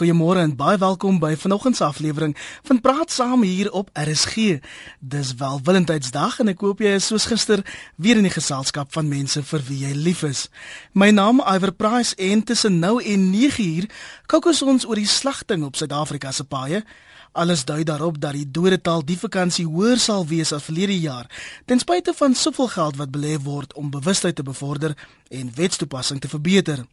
Goeiemôre en baie welkom by vanoggend se aflewering van Praat Saam hier op RSG. Dis wel Valentynsdag en ek hoop jy is soos gister weer in die geselskap van mense vir wie jy lief is. My naam is Iver Price en tussen nou en 9uur kookus ons oor die slagting op Suid-Afrika se paaie. Alles dui daarop dat die dodetal die vakansie hoër sal wees as verlede jaar, ten spyte van soveel geld wat belê word om bewustheid te bevorder en wetstoepassing te verbeter.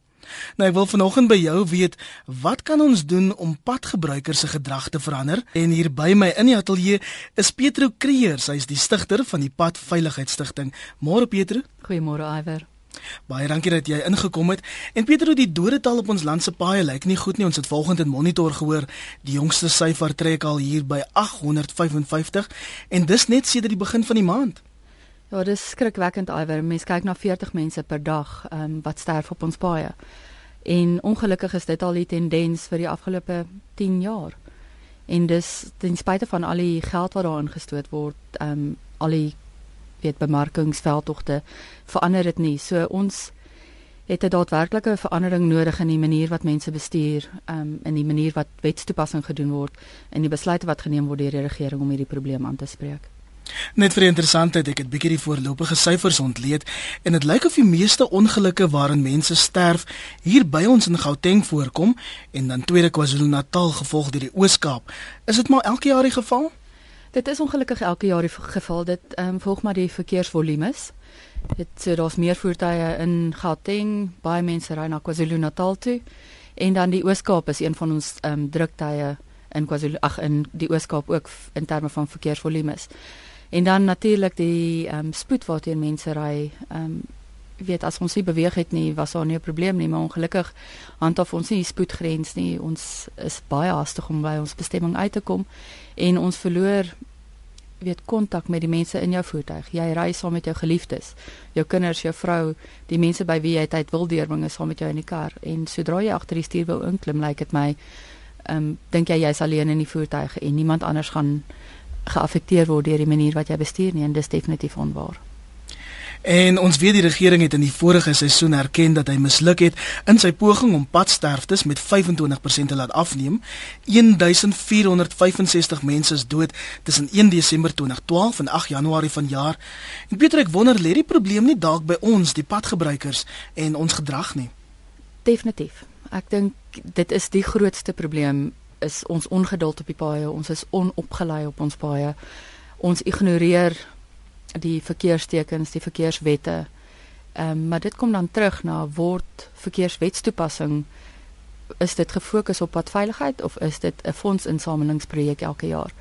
Nou ek wil vanoggend by jou weet, wat kan ons doen om padgebruikers se gedrag te verander? En hier by my in die ateljee is Petro Kreers, hy is die stigter van die Padveiligheidsstigting. Môre Petro. Goeiemôre Iwer. Baie dankie dat jy ingekom het. En Petro, die dodetal op ons land se paaie lyk nie goed nie. Ons het vanoggend in Monitor gehoor, die jongste syfer trek al hier by 855 en dis net sedert die begin van die maand. Ja, dis skrikwekkend iwer. Mens kyk na 40 mense per dag um, wat sterf op ons paaie. En ongelukkig is dit al die tendens vir die afgelope 10 jaar. En dis ten spyte van al die geld wat daarin gestoot word, ehm um, al die weet bemarkingsveldtogte verander dit nie. So ons het 'n daadwerklike verandering nodig in die manier wat mense bestuur, ehm um, in die manier wat wetstoepassing gedoen word en die besluite wat geneem word deur die regering om hierdie probleem aan te spreek. Net vir interessantheid, ek het bietjie die voorlopige syfers ontleed en dit lyk of die meeste ongelukke waarin mense sterf hier by ons in Gauteng voorkom en dan tweede KwaZulu-Natal gevolg deur die Oos-Kaap. Is dit maar elke jaar die geval? Dit is ongelukkig elke jaar die geval. Dit ehm um, volg maar die verkeersvolumes. Dit so daar's meer voertuie in Gauteng, baie mense ry na KwaZulu-Natal toe en dan die Oos-Kaap is een van ons ehm um, druktye in KwaZulu ag in die Oos-Kaap ook in terme van verkeersvolumes. En dan natuurlik die ehm um, spoed waarteen mense ry. Ehm um, weet as ons nie beweeg het nie, was daar nie 'n probleem nie, maar ongelukkig handhaaf ons nie die spoedgrens nie. Ons is baie haastig om by ons bestemming uit te kom en ons verloor weet kontak met die mense in jou voertuig. Jy ry saam met jou geliefdes, jou kinders, jou vrou, die mense by wie jy tyd wil deurbring is saam met jou in die kar. En sodra jy agter die stuur wil inklim, lyk dit my ehm um, dink jy jy's alleen in die voertuig en niemand anders gaan geaffekteer word deur die manier wat jy bestuur nie en dis definitief onwaar. En ons weet die regering het in die vorige seisoen erken dat hy misluk het in sy poging om padsterftes met 25% te laat afneem. 1465 mense is dood tussen 1 Desember 2012 en 8 Januarie vanjaar. En Pieter, ek wonder lê die probleem nie dalk by ons, die padgebruikers en ons gedrag nie? Definitief. Ek dink dit is die grootste probleem is ons ongeduld op die paaie, ons is onopgelei op ons paaie. Ons ignoreer die verkeerstekens, die verkeerswette. Ehm um, maar dit kom dan terug na word verkeerswetstoepassing is dit gefokus op padveiligheid of is dit 'n fondsinsamelingsprojek elke jaar?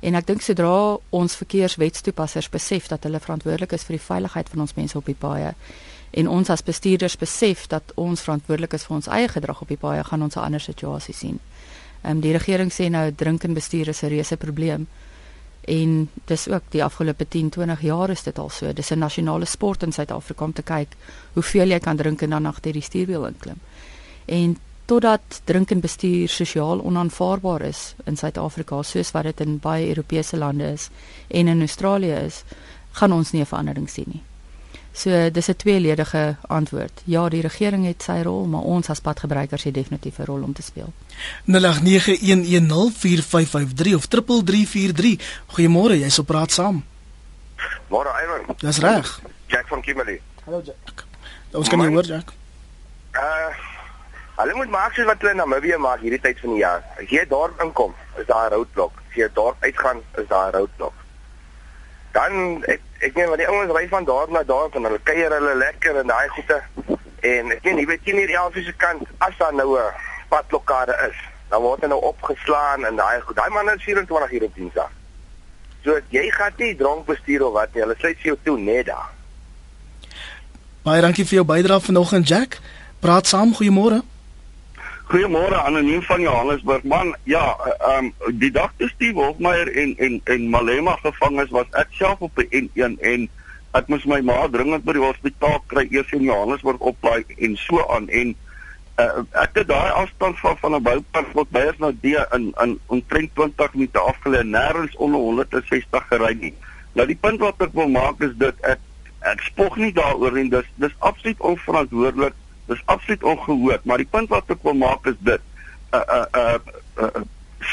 En ek dink sodra ons verkeerswetstoepassers besef dat hulle verantwoordelik is vir die veiligheid van ons mense op die paaie en ons as bestuurders besef dat ons verantwoordelik is vir ons eie gedrag op die paaie, gaan ons 'n ander situasie sien. Ehm um, die regering sê nou drink en bestuur is 'n reuse probleem. En dis ook die afgelope 10, 20 jaar is dit al so. Dis 'n nasionale sport in Suid-Afrika om te kyk hoeveel jy kan drink en dan agter die stuurwiel inklim. En totdat drink en bestuur sosiaal onaanvaarbaar is in Suid-Afrika soos wat dit in baie Europese lande is en in Australië is, gaan ons nie 'n verandering sien nie. So dis 'n tweeledige antwoord. Ja, die regering het sy rol, maar ons as padgebruikers het definitief 'n rol om te speel. 0891104553 of 3343. Goeiemôre, jy's op praat saam. Môre Ivan. Dis reg. Jack van Kimberley. Hallo Jack. Ons kan nie hoor Jack. Uh Hulle moet maak soos wat hulle in Namibië maak hierdie tyd van die jaar. As jy daar inkom, is daar 'n roadblock. As jy daar uitgaan, is daar 'n roadblock. Dan ek ek meen wat die ouens ry van daar na daar en hulle kuier hulle lekker en daai goeie en ek meen jy weet nie die Elfie se kant as daar nou 'n padblokkade is dan word hy nou opgeslaan en daai daai man is 24 uur op diensdag so jy gaan nie dronk bestuur of wat nie. Hulle sluit jou toe net daar. Baie dankie vir jou bydrae vanoggend Jack. Praat saam goeiemôre Goeiemôre anoniem van Johannesburg. Man, ja, ehm um, die dag toe Steve Hofmeyer en en en Malema gevang is, was ek self op die N1 en ek moes my ma dringend by die hospitaal kry eers in Johannesburg oplaai en so aan en uh, ek het daai afstand van van 'n boupad tot by is nou die in in omtrent 20 minute afgelê nêrens onder 160 gery nie. Nou die punt wat ek wil maak is dit ek ek spog nie daaroor en dis dis absoluut onverantwoordelik Dis absoluut ongehoord, maar die punt wat ek wil maak is dit. uh uh, uh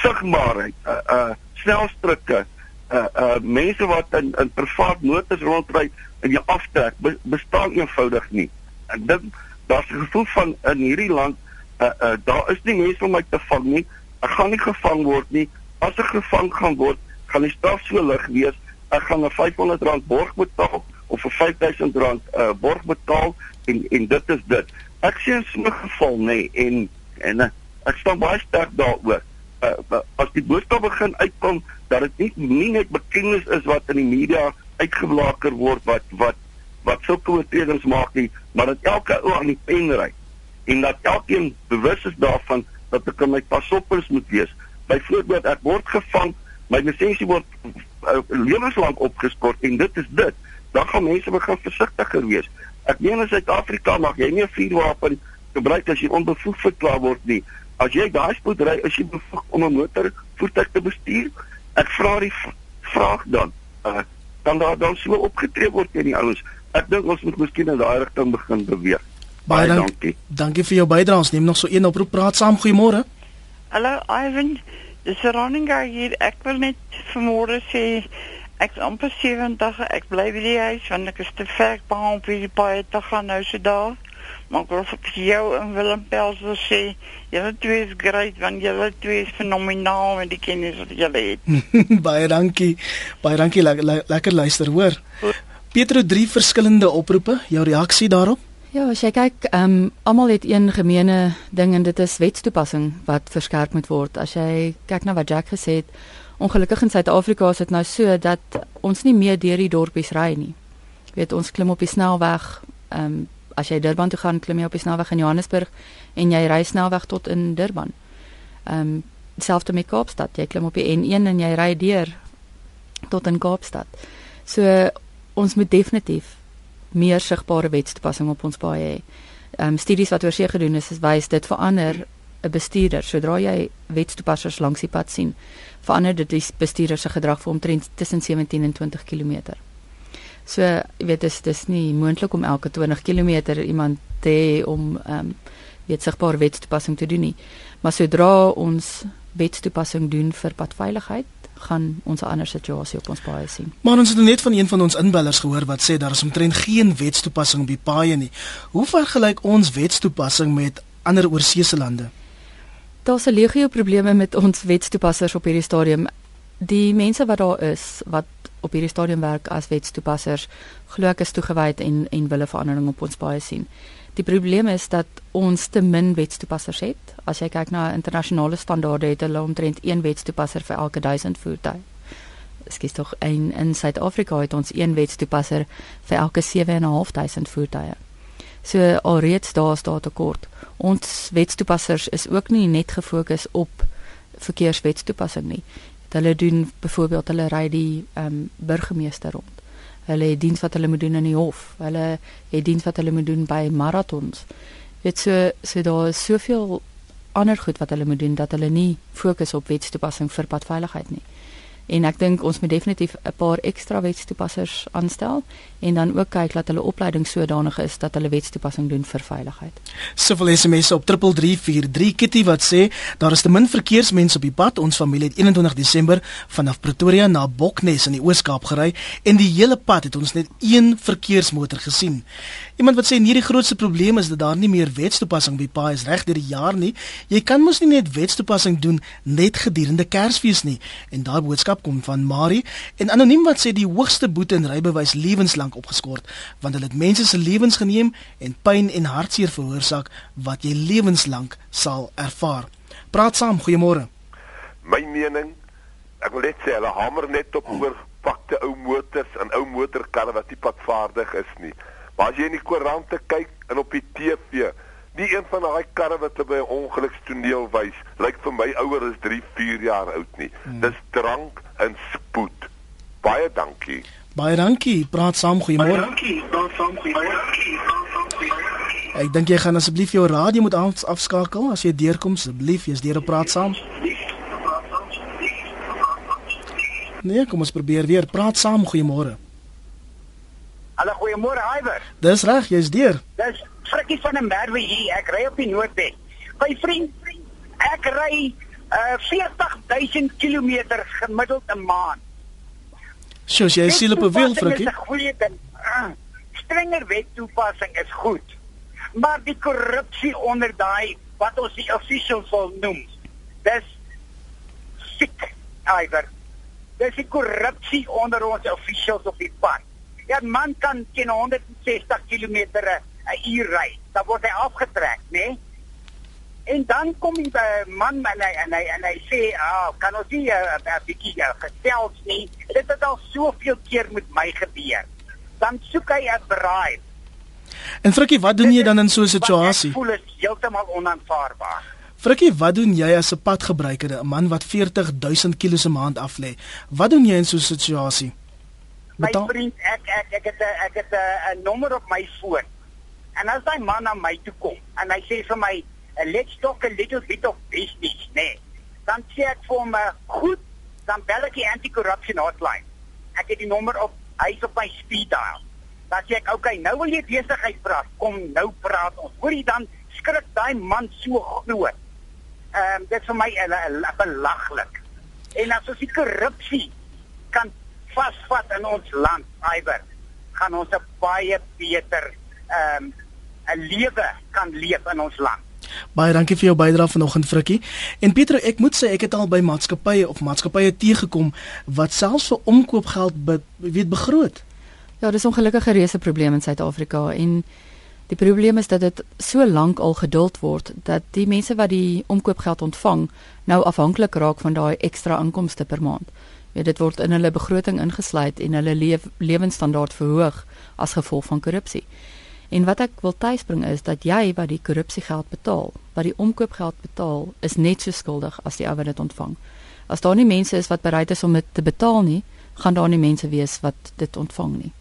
sigbaarheid, uh uh snelstrikke, uh uh mense wat in in privaat motors rondry en jy aftrek be, bestaan eenvoudig nie. Ek dink daar's 'n gevoel van in hierdie land uh uh daar is nie mense om my te vang nie. Ek gaan nie gevang word nie. As ek gevang gaan word, gaan die straf so lig wees. Ek gaan 'n R500 borg betaal of 'n R5000 uh borg betaal en en dit is dit. Ek sien so 'n geval nê nee, en en uh, ek staan baie sterk daaroor. Uh, as die boodskap begin uitkom dat dit nie, nie net bekennis is wat in die media uitgeblaker word wat wat wat sulke oortredings maak nie, maar dat elke ou aan die pen ry en dat elkeen bewus is daarvan dat ek my pasoppers moet wees. Byvoorbeeld ek word gevang, my lisensie word uh, lewenslank opgeskort en dit is dit. Dan gaan mense begin versigtiger wees. Ek meen in Suid-Afrika mag jy nie 'n vuurwapen gebruik as jy onbevoegd verklaar word nie. As jy daai spoed ry, is jy bevoeg om 'n motor voertuig te bestuur. Ek vra die vraag dan, uh, kan daar dan so opgetree word teen die ouens? Ek dink ons moet miskien in daai rigting begin beweeg. Baie dank, dankie. Dankie vir jou bydrae. Ons neem nog so een oproep. Praat saam. Goeiemôre. Hallo Ivan. Dis Roninga hier. Ek wil net vanmôre sê ek is amper 70. Ek bly by die huis want ek is te ver om op die paai te gaan nou so daar. Maar ek wil vir jou en Willem Pels wil sê, julle twee is great want julle twee is fenomenaal met die kennis wat julle het. Baie dankie. Baie dankie. Le le lekker luister, hoor. Pietro drie verskillende oproepe. Jou reaksie daarop? Ja, as jy kyk, ehm um, almal het een gemeene ding en dit is wetstoepassing wat verskerp moet word. As jy kyk na wat Jack gesê het, ongelukkig in Suid-Afrika is dit nou so dat ons nie meer deur die dorpies ry nie. Jy weet, ons klim op die snelweg. Ehm um, as jy Durban toe gaan, klim jy op die snelweg in Johannesburg en jy ry snelweg tot in Durban. Ehm um, selfs met Kaapstad, jy klim op die N1 en jy ry deur tot in Kaapstad. So ons moet definitief meer sigbare wetstoepassing op ons paaie hê. Ehm um, studies wat oor see gedoen is wys dit verander 'n bestuurder sodra jy wetstoepassers langs die pad sien, verander dit die bestuurder se gedrag vir omtrent tussen 17 en 20 km. So, jy weet dis dis nie moontlik om elke 20 km iemand te hê om ehm um, weet sigbare wetstoepassing te doen nie. Maar sodra ons wetstoepassing doen vir padveiligheid, gaan ons 'n ander situasie op ons paaie sien. Maar ons het net van een van ons inbellers gehoor wat sê daar is omtrent geen wetstoepassing op die paaie nie. Hoe vergelyk ons wetstoepassing met ander oorseese lande? Daar's 'n legio probleme met ons wetstoepassers op hierdie stadium. Die mense wat daar is wat op hierdie stadium werk as wetstoepassers, glo ek is toegewyd en en wille verandering op ons paaie sien. Die probleem is dat ons te min wetstoepassers het. As jy kyk na internasionale standaarde het hulle omtrent een wetstoepasser vir elke 1000 voertuie. Skielik tog in in Suid-Afrika het ons een wetstoepasser vir elke 7500 voertuie. So alreeds daar is daar tekort. Ons wetstoepassers is ook nie net gefokus op verkeerswetstoepassing nie. Hulle doen byvoorbeeld hulle ry die ehm um, burgemeester rond Hulle het diens wat hulle moet doen in die hof. Hulle het diens wat hulle moet doen by marathons. Dit so so daar is soveel ander goed wat hulle moet doen dat hulle nie fokus op wetstoepassing vir padveiligheid nie en ek dink ons moet definitief 'n paar ekstra wetstoepassers aanstel en dan ook kyk dat hulle opleiding sodanig is dat hulle wetstoepassing doen vir veiligheid. Soveel SMS op 3343 Kitty wat sê daar is te min verkeersmense op die pad. Ons familie het 21 Desember vanaf Pretoria na Boknes in die Oos-Kaap gery en die hele pad het ons net een verkeersmotor gesien. Iemand wat sê nie die grootste probleem is dat daar nie meer wetstoepassing by paai is reg deur die jaar nie. Jy kan mos nie net wetstoepassing doen net gedurende Kersfees nie. En daai boodskap kom van Marie en anoniem wat sê die hoogste boete en rybewys lewenslank opgeskort want hulle het mense se lewens geneem en pyn en hartseer veroorsaak wat jy lewenslank sal ervaar. Praat saam, goeiemôre. My mening, ek wil net sê hulle hamer net op oor fakte ou motors en ou motorkarre wat nie padvaardig is nie. Maar as jy in die koerante kyk en op die TV Nie een van daai karre wat by 'n ongelukstoneel wys, lyk vir my ouer as 3, 4 jaar oud nie. Hmm. Dis drank en spoed. Baie dankie. Baie dankie. Praat saam, goeiemôre. Baie dankie. Praat saam, goeiemôre. Ek dink jy gaan asseblief jou radio moet af, afskakel as jy deurkom asseblief, jy's deur op praat saam. Nee, kom ons probeer weer. Praat saam, goeiemôre. Hallo, goeiemôre, Iwer. Dis reg, jy's deur. Dis Frikkie van 'n Merwe hier. Ek ry op die Noordweg. My vriend, Ek ry uh 40000 km gemiddeld 'n maand. Sjoe, jy is siel op 'n wiel, Frankie. Dit is 'n goeie ding. Uh, strenger wettoepassing is goed. Maar die korrupsie onder daai wat ons die officials wil noem. Dis siek, Iver. Dis die korrupsie onder ons officials op die pad. Ja, man kan teen 160 km 'n uur ry. Dan word hy afgetrek, né? Nee? En dan kom die uh, man en hy en hy en hy sê, "Ah, oh, kan ons nie 'n uh, uh, bietjie uh, gesels nie? Dit het al soveel keer met my gebeur." Dan soek hy 'n braai. En Frikkie, wat doen jy dan in so 'n situasie? Ek voel dit heeltemal onaanvaarbaar. Frikkie, wat doen jy as 'n padgebruiker, 'n man wat 40000 km se maand af lê? Wat doen jy in so 'n situasie? My vriend, ek ek ek het 'n ek het 'n nommer op my foon. En as daai man na my toe kom en hy sê vir my, let's talk a little bit of business, nee. Dan sê ek vir hom, goed, dan bel ek die anti-corruption hotline. Ek het die nommer op, hy's op my speed dial. Dan sê ek, okay, nou wil jy besigheid praat. Kom nou praat ons. Hoorie dan skrik daai man so groot. Ehm um, dit vir my belaglik. En as ons die korrupsie kan vasvat in ons land, Iwer, gaan ons 'n baie beter ehm um, 'n lewe kan leef in ons land. Baie dankie vir jou bydrae vanoggend Frikkie. En Pieter, ek moet sê ek het al by maatskappye of maatskappye teëgekom wat selfs vir omkoopgeld be, weet begroot. Ja, dis ongelukkige reuse probleem in Suid-Afrika en die probleem is dat dit so lank al geduld word dat die mense wat die omkoopgeld ontvang nou afhanklik raak van daai ekstra inkomste per maand. Ja, dit word in hulle begroting ingesluit en hulle leef, lewensstandaard verhoog as gevolg van korrupsie. En wat ek wil tuisbring is dat jy wat die korrupsiegeld betaal, wat die omkoopgeld betaal, is net so skuldig as die ou wat dit ontvang. As daar nie mense is wat bereid is om dit te betaal nie, gaan daar nie mense wees wat dit ontvang nie.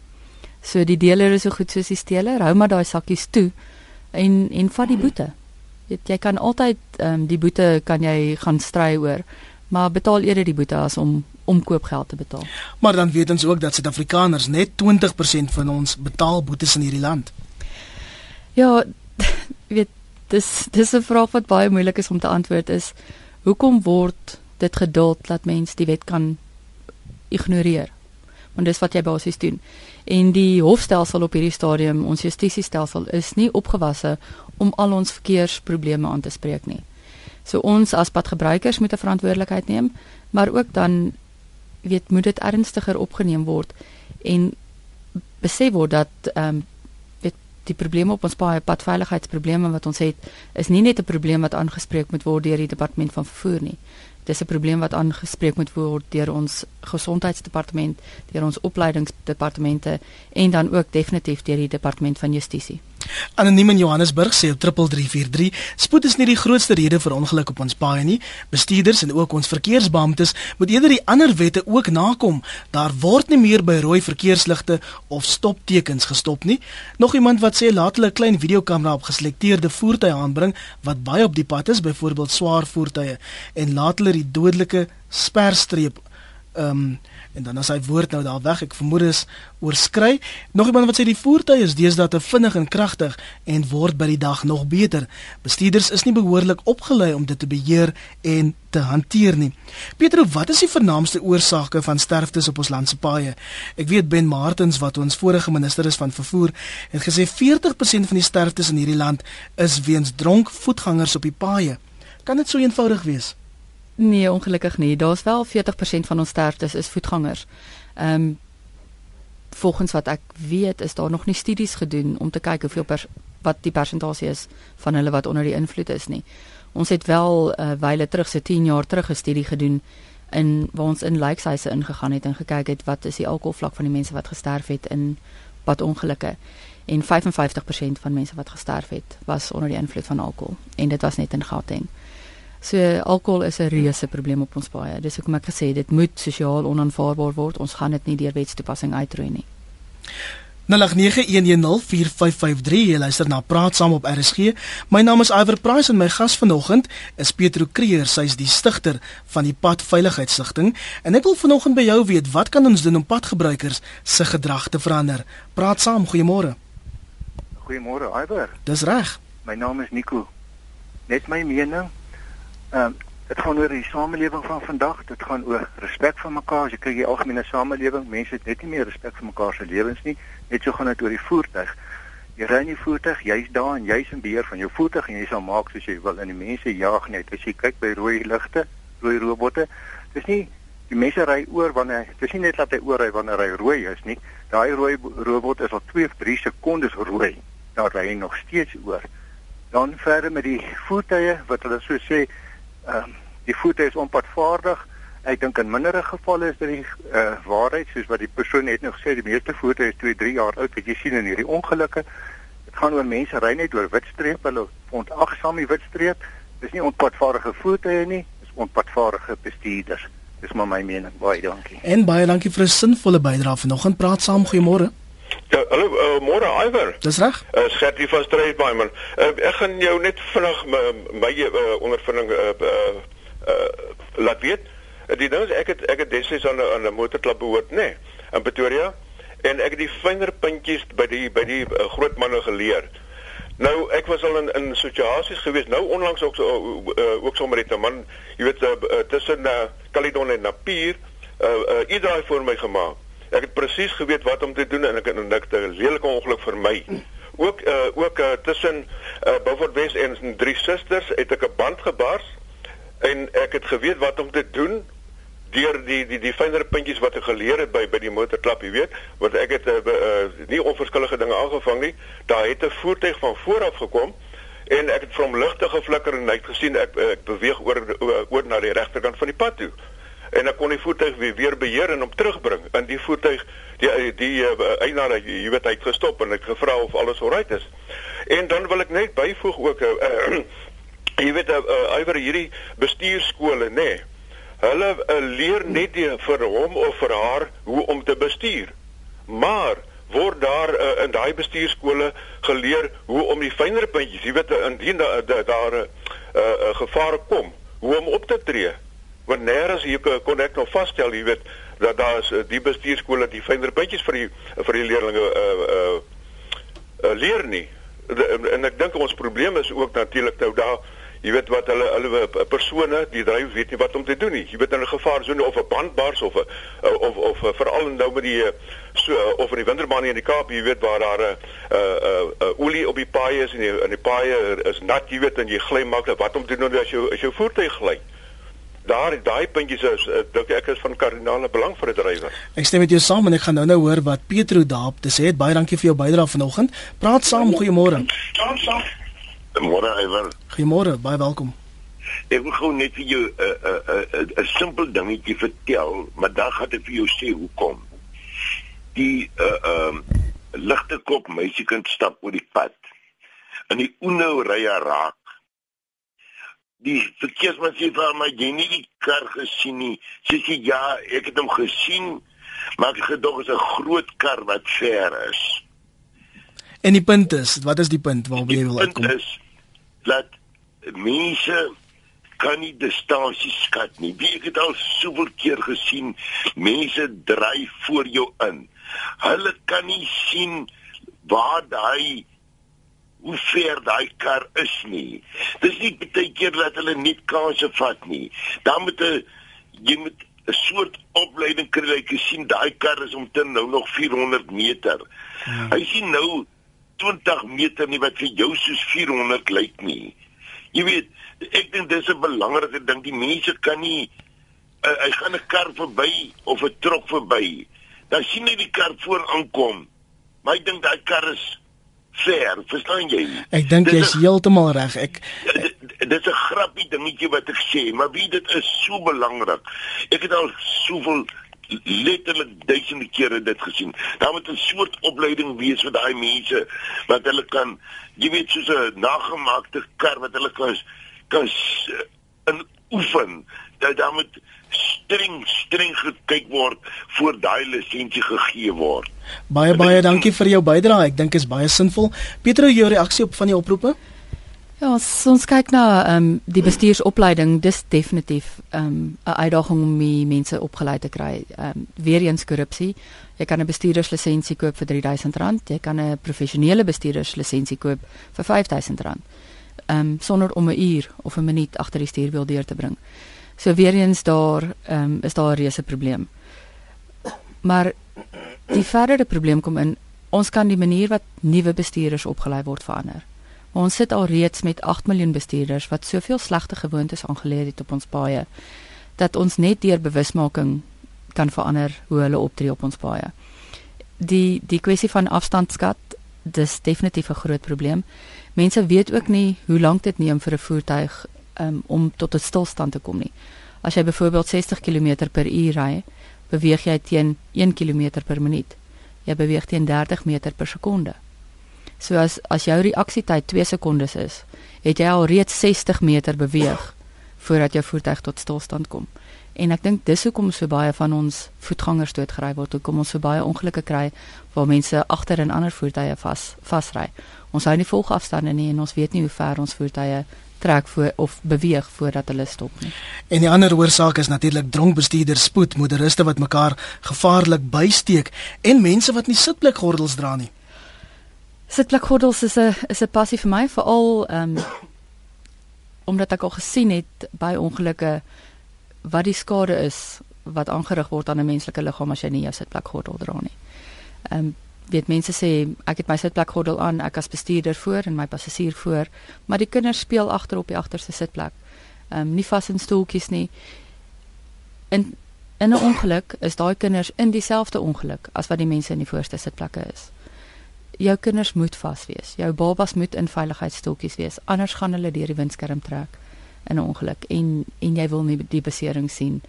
So die deler is so goed soos die steler, hou maar daai sakkies toe en en vat die boete. Weet jy kan altyd ehm um, die boete kan jy gaan stry oor, maar betaal eerder die boete as om omkoopgeld te betaal. Maar dan weet ons ook dat Suid-Afrikaners net 20% van ons betaal boetes in hierdie land. Ja, weet dis dis 'n vraag wat baie moeilik is om te antwoord is hoekom word dit geduld dat mens die wet kan ignoreer? Want dis wat jy basies doen. En die hofstelsel op hierdie stadium, ons justisiestelsel is nie opgewasse om al ons verkeersprobleme aan te spreek nie. So ons as padgebruikers moet 'n verantwoordelikheid neem, maar ook dan weet moet dit ernstiger opgeneem word en besef word dat ehm um, die probleme op ons paai padveiligheidsprobleme wat ons het is nie net 'n probleem wat aangespreek moet word deur die departement van vervoer nie. Dis 'n probleem wat aangespreek moet word deur ons gesondheidsdepartement, deur ons opleidingsdepartemente en dan ook definitief deur die departement van justisie. Anoniem in Johannesburg sê op 3343, spoed is nie die grootste rede vir ongeluk op ons paaie nie. Bestuurders en ook ons verkeersbeamptes moet eerder die ander wette ook nakom. Daar word nie meer by rooi verkeersligte of stoptekens gestop nie. Nog iemand wat sê laat hulle 'n klein videokamera op geselekteerde voertuie aanbring wat baie op die pad is, byvoorbeeld swaar voertuie en laat hulle die dodelike sperstreep ehm um, en dan as hy woord nou daar weg ek vermoed is oorskry. Nog iemand wat sê die voertuig is deesdae te vinnig en kragtig en word by die dag nog beter. Bestuurders is nie behoorlik opgelei om dit te beheer en te hanteer nie. Pietro wat is die vernaamste oorsake van sterftes op ons land se paaie? Ek weet Ben Martins wat ons vorige minister is van vervoer het gesê 40% van die sterftes in hierdie land is weens dronk voetgangers op die paaie. Kan dit so eenvoudig wees Nee, ongelukkig nie. Daar's wel 40% van ons sterftes is voetgangers. Ehm um, volgens wat ek weet, is daar nog nie studies gedoen om te kyk hoeveel wat die persentasie is van hulle wat onder die invloed is nie. Ons het wel 'n uh, wyle terug, so 10 jaar terug 'n studie gedoen in waar ons in lijkhuise ingegaan het en gekyk het wat is die alkoholvlak van die mense wat gesterf het in padongelukke. En 55% van mense wat gesterf het was onder die invloed van alkohol en dit was net in Gauteng. So alkohol is 'n reuse probleem op ons paaie. Dis hoekom ek gesê dit moet sosiaal onaanvaarbaar word. Ons gaan dit nie deur wetstoepassing uitroei nie. 0891104553 jy luister na praat saam op RSG. My naam is Iver Price en my gas vanoggend is Petro Kreer. Sy's die stigter van die Padveiligheidsstigting en ek wil vanoggend by jou weet wat kan ons doen om padgebruikers se gedrag te verander? Praat saam, goeiemôre. Goeiemôre Iver. Dis reg. My naam is Nico. Net my mening Ehm um, dit gaan oor die samelewing van vandag. Dit gaan oor respek vir mekaar. As jy kyk die algemene samelewing, mense het net nie meer respek vir mekaar se lewens nie. Net so gaan dit oor die voertuig. Jy ry in die voertuig, jy's daar en jy's in beheer van jou voertuig en jy sal maak soos jy wil. En die mense jaag net. As jy kyk by rooi ligte, rooi robotte, dis nie die mense ry oor wanneer dis nie net dat hy oorry wanneer hy rooi is nie. Daai rooi robot is al 2 of 3 sekondes rooi. Daar ry hy nog steeds oor. Dan verder met die voertuie wat hulle so sê, ehm um, die voertuie is onpadvaardig. Ek dink in mindere gevalle is dit die uh, waarheid soos wat die persoon net nou gesê die meeste voertuie is 2, 3 jaar oud wat jy sien in hierdie ongelukke. Dit gaan oor mense ry net oor witstreep, hulle ontagsaam die witstreep. Dis nie onpadvaardige voertuie nie, dis onpadvaardige bestuurders. Dis maar my mening. Baie dankie. En baie dankie vir 'n sinvolle bydrae vanoggend. Praat saam, goeiemôre. Ja, hallo, uh, môre Iver. Dis reg? Uh, Gertie van Strydbaai man. Uh, ek gaan jou net vinnig my, my uh, ondervinding uh, uh, uh, laat weet. Uh, die ding is ek het ek het destyds aan 'n aan 'n motorklub behoort, nê, nee, in Pretoria en ek het die fynere puntjies by die by die uh, groot manne geleer. Nou ek was al in in situasies gewees. Nou onlangs ook so uh, ook sommer net 'n man, jy weet uh, tussen uh, Caledon en Napier, uh, uh, iedereen voor my gemaak. Ek het presies geweet wat om te doen en ek het te lelike ongeluk vir my. Ook uh, ook uh, tussen uh, Beaufort West en Drie Susters het ek 'n band gebars en ek het geweet wat om te doen deur die die die fynere puntjies wat ek geleer het by by die motorklap, jy weet, want ek het uh, uh, nie onverskillige dinge aangevang nie. Daar het 'n voertuig van voor af gekom en ek het hom ligte geflikker en het gesien ek ek beweeg oor oor na die regterkant van die pad toe en dan kon die voertuig weer weer beheer en hom terugbring. In die voertuig die die uh, eienaar jy weet hy het gestop en ek gevra of alles oukei is. En dan wil ek net byvoeg ook uh, uh, jy weet uh, uh, iwer hierdie bestuurskole nê nee, hulle uh, leer net die, vir hom of vir haar hoe om te bestuur. Maar word daar uh, in daai bestuurskole geleer hoe om die fynere puntjies jy weet indien daar daar 'n uh, uh, gevaar kom hoe om op te tree want nêrens hier kon ek nog vasstel, jy weet, dat daar is uh, die bestuurskole die fynere puntjies vir die vir die leerders uh, uh uh leer nie. De, en ek dink ons probleem is ook natuurlik nou daar jy weet wat hulle hulle persone die dryf weet nie wat om te doen nie. Jy weet in 'n gevaarsone of 'n bandbars of 'n of of, veral nou met die so of in die winterbaan in die Kaap, jy weet waar daar 'n uh, uh, uh, olie op die paaie is en die in die paaie is nat, jy weet en jy gly maklik wat om te doen as jou as jou voertuig gly daar daai puntjies is dink ek is van kardinale belang vir 'n drywer. Ek stem met jou saam en ek gaan nou-nou hoor wat Petro daarop te sê het. Baie dankie vir jou bydrae vanoggend. Praat saam, goeiemôre. Môre, Iver. Goeiemôre, baie welkom. Ek wil gou net vir jou 'n 'n 'n 'n simpel dingetjie vertel, maar dan gaan ek vir jou sê hoekom. Die 'n uh, 'n uh, ligte kop meisiekind stap oor die pad. En die Uno ry haar raak die verkeersman sê vir my jy nie die kar gesien nie. Sy sê ja, ek het hom gesien, maar ek gedog is 'n groot kar wat ver is. En die punt is, wat is die punt waarop jy wil uitkom? Dit is dat mense kan nie distansie skat nie. Wie ek het al soveel keer gesien, mense dryf voor jou in. Hulle kan nie sien waar daai hoe ver daai kar is nie. Dis nie baie keer dat hulle net kanse vat nie. Dan moet 'n jy moet 'n soort opleiding kry dat jy sien daai kar is omtrent nou nog 400 meter. Ja. Hy sien nou 20 meter nie wat vir jou soos 400 lyk nie. Jy weet, ek dink dis 'n belangrike ding. Die mense kan nie uh, hy gaan 'n kar verby of 'n trok verby. Dan sien hy die kar voor aankom. Maar ek dink daai kar is ver, verstaan jy? Ek dink jy is heeltemal reg. Ek dit is 'n grappie dingetjie wat ek sê, maar wie dit is so belangrik. Ek het al soveel letterlik duisende kere dit gesien. Daar moet 'n soort opleiding wees vir daai mense wat hulle kan, jy weet, soos 'n nagemaakte kar wat hulle kan kan in oefen. Dat daar moet streng streng gekyk word voor daai lisensie gegee word. Baie baie dankie vir jou bydrae. Ek dink is baie sinvol. Pietro, jou reaksie op van die oproepe? Ja, ons kyk na ehm um, die bestuursopleiding, dis definitief ehm um, 'n uitdaging om die mense opgelei te kry. Ehm um, weer eens korrupsie. Jy kan 'n bestuurderslisensie koop vir R3000, jy kan 'n professionele bestuurderslisensie koop vir R5000. um, sonder om 'n uur of 'n minuut agter die stuurwiel deur te bring. So weer eens daar um, is daar 'n reuse probleem. Maar die verdere probleem kom in ons kan die manier wat nuwe bestuurders opgelei word verander. Maar ons sit al reeds met 8 miljoen bestuurders wat soveel slegte gewoontes aangeleer het op ons paaie dat ons net deur bewusmaking kan verander hoe hulle optree op ons paaie. Die die kwessie van afstandskat dis definitief 'n groot probleem. Mense weet ook nie hoe lank dit neem vir 'n voertuig um, om tot 'n stilstand te kom nie. As jy byvoorbeeld 60 km per uur ry, beweeg jy teen 1 km per minuut. Jy beweeg teen 30 meter per sekonde. So as as jou reaksietyd 2 sekondes is, het jy al reeds 60 meter beweeg voordat jou voertuig tot stilstand kom. En ek dink dis hoekom so baie van ons voetgangers doodgery word, hoekom ons so baie ongelukke kry waar mense agter in ander voertuie vas vasry. Ons hou nie volgafstande nie en ons weet nie hoe ver ons voertuie trek voor of beweeg voordat hulle stop nie. En die ander oorsaak is natuurlik dronk bestuurders, spoed, motoriste wat mekaar gevaarlik bysteek en mense wat nie sitplekgordels dra nie. Sitplekgordels is 'n is 'n passie vir my veral ehm um, omdat ek al gesien het by ongelukke wat die skade is wat aangerig word aan 'n menslike liggaam as jy nie jou sitplekgordel dra nie. Ehm um, weet mense sê ek het my sitplek gordel aan, ek as bestuurder voor en my passasier voor, maar die kinders speel agter op die agterste sitplek. Ehm um, nie vas in stoeltjies nie. In in 'n ongeluk is daai kinders in dieselfde ongeluk as wat die mense in die voorste sitplekke is. Jou kinders moet vas wees. Jou babas moet in veiligheidsstoeltjies wees, anders gaan hulle deur die windskerm trek in 'n ongeluk en en jy wil nie die besering sien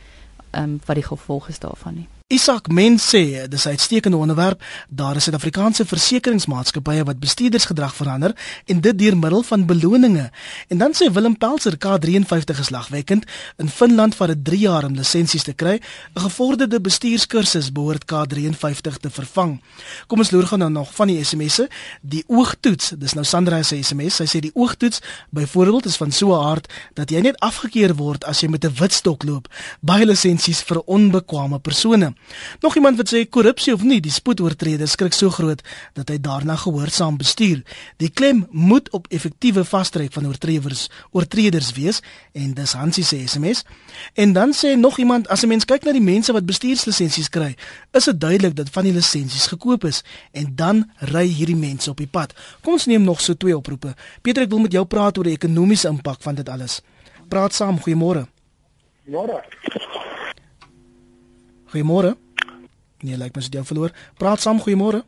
ehm um, wat die gevolge is daarvan nie. Isak Mens sê dis 'n uitstekende onderwerp. Daar is Suid-Afrikaanse versekeringsmaatskappye wat bestuurdersgedrag verander en dit deur middel van beloninge. En dan sê Willem Pelser K53 is lagwekkend. In Finland vat dit 3 jaar om lisensies te kry. 'n Gevorderde bestuurskursus behoort K53 te vervang. Kom ons loer gou nou nog van die SMS'e. Die oogtoets, dis nou Sandra se SMS. Sy sê die oogtoets byvoorbeeld is van so 'n aard dat jy net afgekeur word as jy met 'n wit stok loop. Baie lisensies vir onbekwame persone. Nog iemand wat sê korrupsie of nie, die spoedoortrede skrik so groot dat hy daarna gehoorsaam bestuur. Die klem moet op effektiewe vastrek van oortreders oortreders wees en dis Hansie se SMS. En dan sê nog iemand as 'n mens kyk na die mense wat bestuurslisensies kry, is dit duidelik dat van die lisensies gekoop is en dan ry hierdie mense op die pad. Kom ons neem nog so twee oproepe. Pieter, ek wil met jou praat oor die ekonomiese impak van dit alles. Praat saam, goeiemôre. Môre. Goeiemôre. Nee, lyk my jy het verloor. Praat saam, goeiemôre.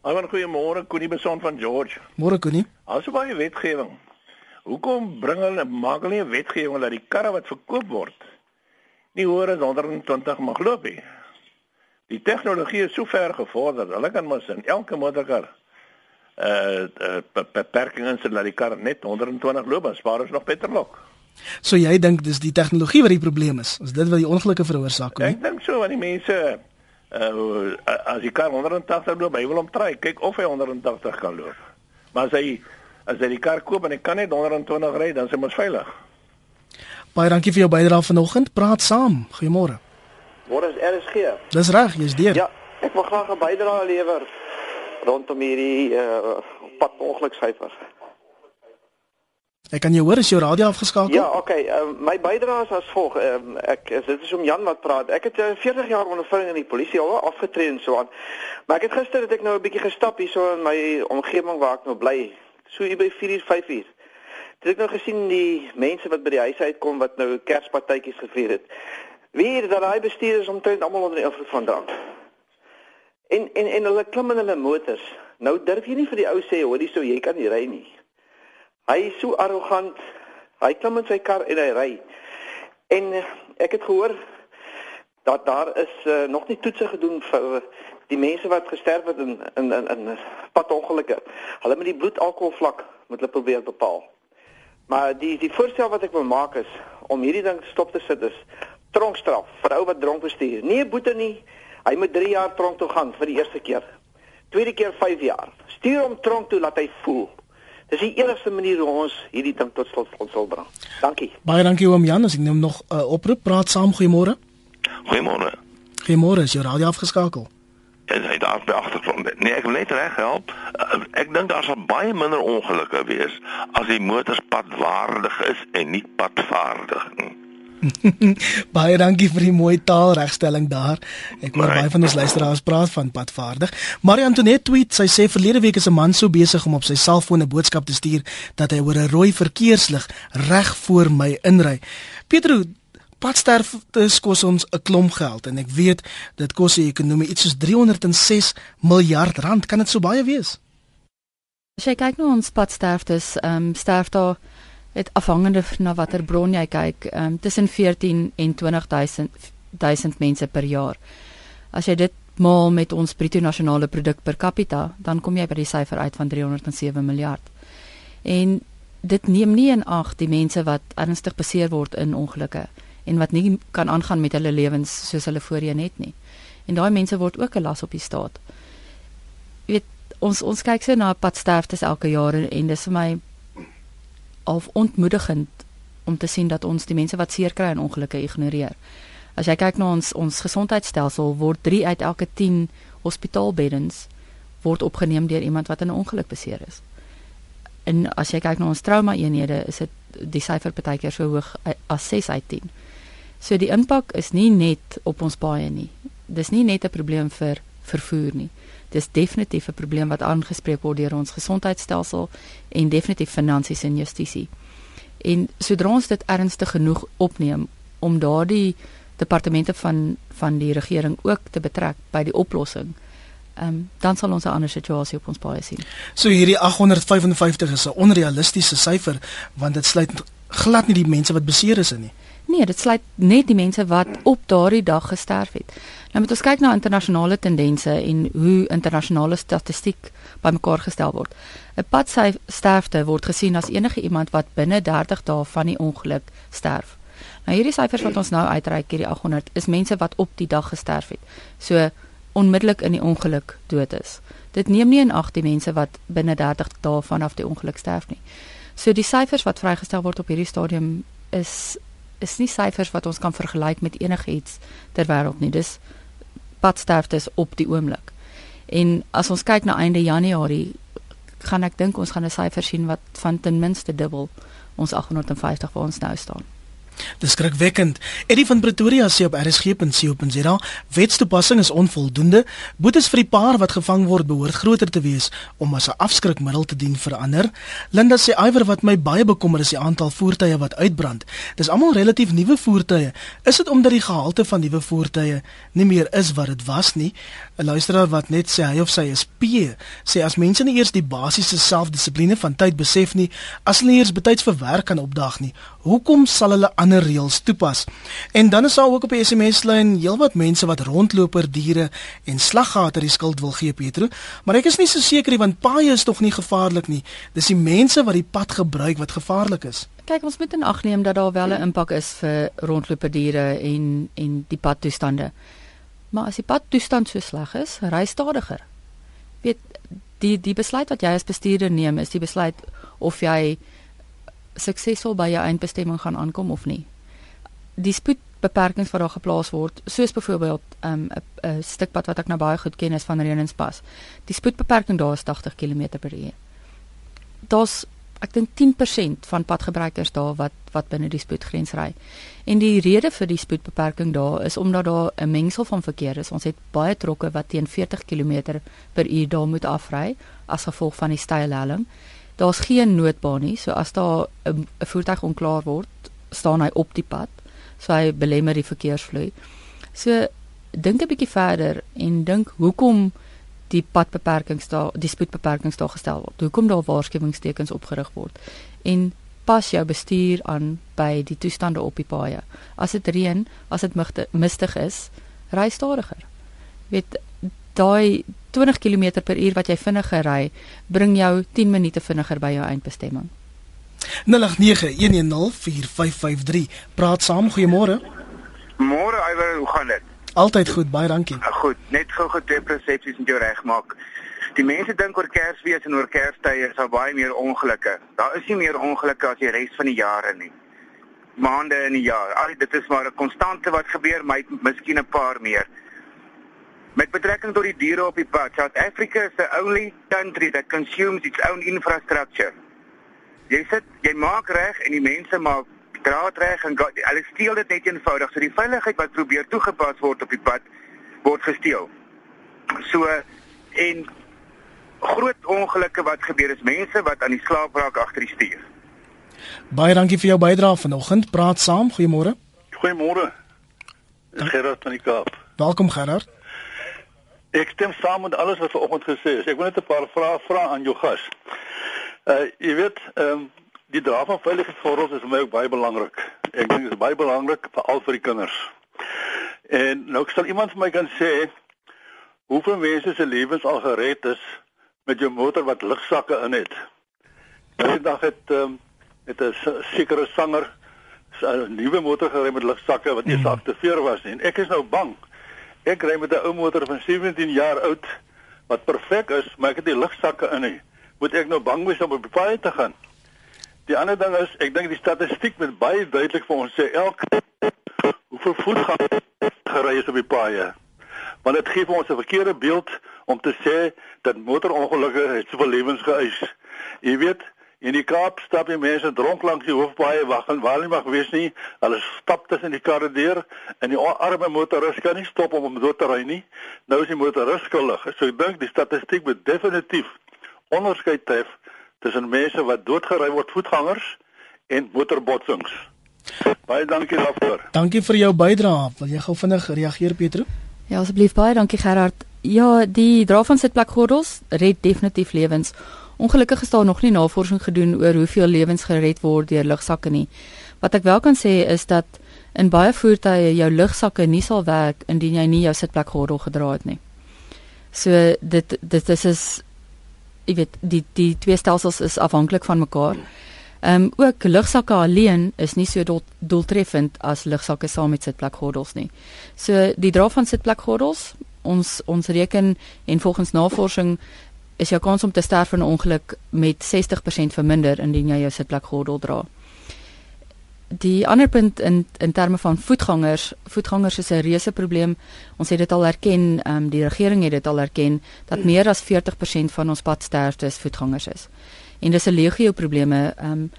Hallo, goeiemôre, Connie Beson van George. Môre Connie. Asof baie wetgewing. Hoekom bring hulle maak hulle nie 'n wetgewing dat die karre wat verkoop word nie hoër as 120 mag loop nie? Die tegnologie is so ver gevorder, hulle kan mos in elke motorkar uh, uh beperking instel dat die kar net 120 loop, dan spaar ons nog petrolok. So jy dink dis die tegnologie wat die probleem is. Is dit wat die ongelukke veroorsaak? Ek dink so want die mense uh as die kar 180 loop, hy wil hom try, kyk of hy 180 kan loop. Maar as hy as hy die kar koop en hy kan net 120 ry, dan is hy mos veilig. Baie dankie vir jou bydrae vanoggend. Praat saam. Goeiemôre. Môre is RSG. Dis reg, jy's deur. Ja, ek wil graag 'n bydrae lewer rondom hierdie uh pad ongeluksyfer. Ek kan jou hoor as jou radio afgeskakel. Ja, okay. Uh, my bydrae is as volg. Uh, ek is dit is om Jan wat praat. Ek het uh, 40 jaar ondervinding in die polisie al afgetree en so aan. Maar ek het gister het ek nou 'n bietjie gestap hier so in my omgewing waar ek nou bly. So hier by 4 uur 5 uur. Het ek nou gesien die mense wat by die huis uitkom wat nou Kerspartytjies gevier het. Wie het dat daai bestuurders omtrent almal onder die invloed van drank. En en en hulle klim in hulle motors. Nou durf jy nie vir die ou sê hoor jy sou jy kan nie ry nie. Hy is so arrogant. Hy klim in sy kar en hy ry. En uh, ek het gehoor dat daar is uh, nog nie toetse gedoen vir die mense wat gesterf het in in in, in padongelukke. Hulle met die bloedalkoholvlak moet hulle probeer bepaal. Maar die die voorstel wat ek wil maak is om hierdie ding stop te sit is tronkstraf vir ou wat dronk bestuur. Nie 'n boete nie. Hy moet 3 jaar tronk toe gaan vir die eerste keer. Tweede keer 5 jaar. Stuur hom tronk toe laat hy voel. Dis die enigste manier hoe ons hierdie ding tot stand sal bring. Dankie. Baie dankie oom Jan, as ek neem nog 'n uh, oproep, praat saam goeiemôre. Goeiemôre. Goeiemôre, is jou radio afgeskakel? en hy daar by agtergrond. Nee, ek wil net reg help. Uh, ek dink daar sal baie minder ongelukke wees as die motors padwaardig is en nie padvaardig nie. baie dankie vir die mooi taalregstelling daar. Ek hoor baie van ons luisteraars praat van padvaardig. Marie Antoinette tweet, sy sê verlede week is 'n man so besig om op sy selfoon 'n boodskap te stuur dat hy oor 'n rooi verkeerslig reg voor my inry. Pietro, padsterfte kos ons 'n klomp geld en ek weet dit kos die ekonomie iets soos 306 miljard rand. Kan dit so baie wees? As jy kyk na ons padsterftes, ehm um, sterf daar het afhangende na watter bron jy kyk, um, tussen 14 en 20000 1000 mense per jaar. As jy dit maal met ons bruto nasionale produk per capita, dan kom jy by die syfer uit van 307 miljard. En dit neem nie in ag die mense wat ernstig beseer word in ongelukke en wat nie kan aangaan met hulle lewens soos hulle voorheen het nie. En daai mense word ook 'n las op die staat. Jy weet, ons ons kyk so na padsterftes elke jaar en, en dis vir my half ontmoedigend om te sien dat ons die mense wat seer kry in ongelukke ignoreer. As jy kyk na ons ons gesondheidstelsel word 3 uit elke 10 hospitaalbeddens word opgeneem deur iemand wat in 'n ongeluk beseer is. En as jy kyk na ons trauma eenhede, is dit die syfer partykeer so hoog as 6 uit 10. So die impak is nie net op ons paaie nie. Dis nie net 'n probleem vir vervoer nie dis definitief 'n probleem wat aangespreek word deur ons gesondheidstelsel en definitief finansies en justisie. En sodra ons dit ernstig genoeg opneem om daardie departemente van van die regering ook te betrek by die oplossing, ehm um, dan sal ons 'n ander situasie op ons paaie sien. So hierdie 855 is 'n onrealistiese syfer want dit sluit glad nie die mense wat beseer is in nie. Nee, dit sluit net die mense wat op daardie dag gesterf het. Nou moet ons kyk na internasionale tendense en hoe internasionale statistiek bymekaar gestel word. 'n Padsterfte word gesien as enige iemand wat binne 30 dae van die ongeluk sterf. Nou hierdie syfers wat ons nou uitreik hierdie 800 is mense wat op die dag gesterf het. So onmiddellik in die ongeluk dood is. Dit neem nie in ag die mense wat binne 30 dae vanaf die ongeluk sterf nie. So die syfers wat vrygestel word op hierdie stadium is is nie syfers wat ons kan vergelyk met enigiets ter wêreld nie. Dis padsterftes op die oomblik. En as ons kyk na einde Januarie, gaan ek dink ons gaan 'n syfer sien wat van ten minste dubbel ons 850 waar ons nou staan. Dis skrikwekkend. Eddie van Pretoria sê op rsg.co.za, wetstoepassing is onvoldoende. Boetes vir die paar wat gevang word behoort groter te wees om as 'n afskrikmiddel te dien vir ander. Linda sê iwer wat my baie bekommer is die aantal voertuie wat uitbrand. Dis almal relatief nuwe voertuie. Is dit omdat die gehalte van nuwe voertuie nie meer is wat dit was nie? 'n Luisteraar wat net sê hy of sy is P, sê as mense nie eers die basiese selfdissipline van tyd besef nie, as hulle eers betyds vir werk kan opdag nie, hoekom sal hulle ander reëls toepas? En dan is daar ook op die SMS-lyn heelwat mense wat rondloper diere en slaggate die skuld wil gee, Petro, maar ek is nie so seker nie want paaie is tog nie gevaarlik nie. Dis die mense wat die pad gebruik wat gevaarlik is. Kyk, ons moet in ag neem dat daar wel 'n impak is vir rondloper diere en en die padtoestande. Maar as die padtoestand so sleg is, ry stadiger. Weet die die besluit wat jy as bestuurder neem is die besluit of jy suksesvol by jou eindbestemming gaan aankom of nie. Die spoedbeperkings wat daar geplaas word, soos byvoorbeeld 'n um, 'n stukpad wat ek nou baie goed ken is van Renenspas. Die spoedbeperking daar is 80 km/h. Daar's ek dink 10% van padgebruikers daar wat wat binne die spoedgrens ry. En die rede vir die spoedbeperking daar is omdat daar 'n mengsel van verkeer is. Ons het baie trokke wat teen 40 km/h daar moet afry as gevolg van die steile helling daar's geen noodbaan nie. So as daar 'n voertuig onklaar word, staan hy op die pad. So hy belemmer die verkeersvloei. So dink 'n bietjie verder en dink hoekom die padbeperkings daar, die spoedbeperkings daar gestel word. Hoekom daar waarskuwingstekens opgerig word. En pas jou bestuur aan by die toestande op die paaie. As dit reën, as dit mistig is, ry stadiger. Weet daai 20 km per uur wat jy vinniger ry, bring jou 10 minute vinniger by jou eindbestemming. 0891104553. Praat saam, goeiemôre. Môre, Iwer, hoe gaan dit? Altyd goed, baie dankie. Uh, goed, net gou-gou twee persepsies met jou regmaak. Die mense dink oor Kersfees en oor Kerstye is daar baie meer ongelukke. Daar is nie meer ongelukke as die res van die jare nie. Maande in die jaar. Al dit is maar 'n konstante wat gebeur, maar miskien 'n paar meer. Met betrekking tot die diere op die pad, South Africa is the only country that consumes its own infrastructure. Jy sit, jy maak reg en die mense maak draad reg en hulle steel dit net eenvoudig. So die veiligheid wat probeer toegepas word op die pad word gesteel. So en groot ongelukke wat gebeur is mense wat aan die slaap raak agter die stuur. Baie dankie vir jou bydrae vanoggend. Praat saam. Goeiemôre. Goeiemôre. Gerard van die Kaap. Welkom Gerard. Ek stem saam met alles wat vanoggend gesê is. Ek wil net 'n paar vrae vra aan jou gas. Uh jy weet, ehm um, die dra van veiligheidsgordels is vir my ook baie belangrik. Ek dink dit is baie belangrik veral vir die kinders. En nou sal iemand vir my kan sê hoeveel mense se lewens al gered is met jou motor wat lugsakke in het. Nou die dag het ehm um, het 'n sekere sanger 'n nuwe motor gery met lugsakke wat nie mm. geaktiveer was nie. En ek is nou bang. Ek ry met 'n ou motor van 17 jaar oud wat perfek is, maar ek het nie lugsakke in nie. Moet ek nou bang wees om op die paai te gaan? Die ander ding is, ek dink die statistiek moet baie duidelik vir ons sê elke hoeveel voetgangers gery is op die paaie. Want dit gee vir ons 'n verkeerde beeld om te sê dat motorongelukke het soveel lewens geëis. Jy weet, in die Kaap stap die mense dronk langs die hoofpaaie wag en waar hulle mag wees nie, hulle stap tussen die karre deur en die arme motoris kan nie stop om om dood te ry nie. Nou is die motoris skuldig. So ek dink die statistiek moet definitief onderskeid tref tussen mense wat doodgery word voetgangers en motorbotsings. Baie dankie daarvoor. Dankie vir jou bydrae. Wil jy gou vinnig reageer Petro? Ja, asseblief baie dankie Gerard. Ja, die dra van sitplekgordels red definitief lewens. Ongelukkig is daar nog nie navorsing gedoen oor hoeveel lewens gered word deur lugsakke nie. Wat ek wel kan sê is dat in baie voertuie jou lugsakke nie sal werk indien jy nie jou sitplekgordel gedra het nie. So dit dit is is jy weet die die twee stelsels is afhanklik van mekaar. Ehm um, ook lugsakke alleen is nie so doel, doeltreffend as lugsakke saam met sitplekgordels nie. So die dra van sitplekgordels, ons ons reken en volgens navorsing is jou kans om te sterf in 'n ongeluk met 60% verminder indien jy jou sitplekgordel dra. Die ander punt in in terme van voetgangers, voetgangers is 'n reuse probleem. Ons het dit al erken, ehm um, die regering het dit al erken dat meer as 40% van ons padsterftes voetgangers is. En dis 'n legio probleme. Ehm um,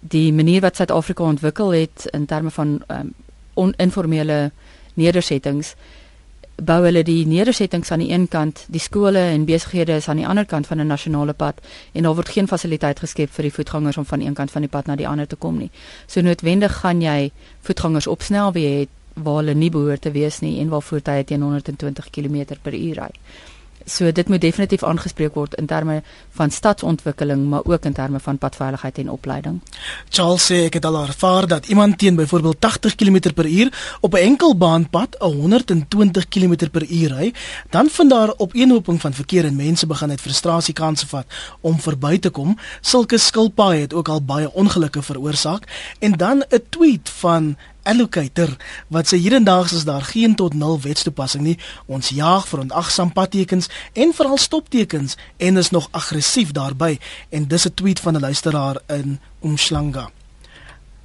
die manier wat Suid-Afrika ontwikkel het in terme van ehm um, oninformele nedersettings bou hulle die nedersettings aan die een kant, die skole en besighede is aan die ander kant van 'n nasionale pad en daar word geen fasiliteit geskep vir die voetgangers om van een kant van die pad na die ander te kom nie. So noodwendig gaan jy voetgangers op snelweë hê waar hulle nie behoort te wees nie en waar voertuie teen 120 km/h ry. So dit moet definitief aangespreek word in terme van stadsontwikkeling, maar ook in terme van padveiligheid en opleiding. Charles sê ek het al ervaar dat iemand teen byvoorbeeld 80 km/h op 'n enkelbaanpad 120 km/h ry, dan vind daar opeenhoping van verkeer en mense begin uit frustrasie kanse vat om verby te kom. Sulke skilpaaie het ook al baie ongelukke veroorsaak en dan 'n tweet van allocator wat sê hierendaags is daar geen tot nul wetstoepassing nie. Ons jaag vir onagsaam padtekens en veral stoptekens en is nog aggressief daarbey en dis 'n tweet van 'n luisteraar in Umhlanga.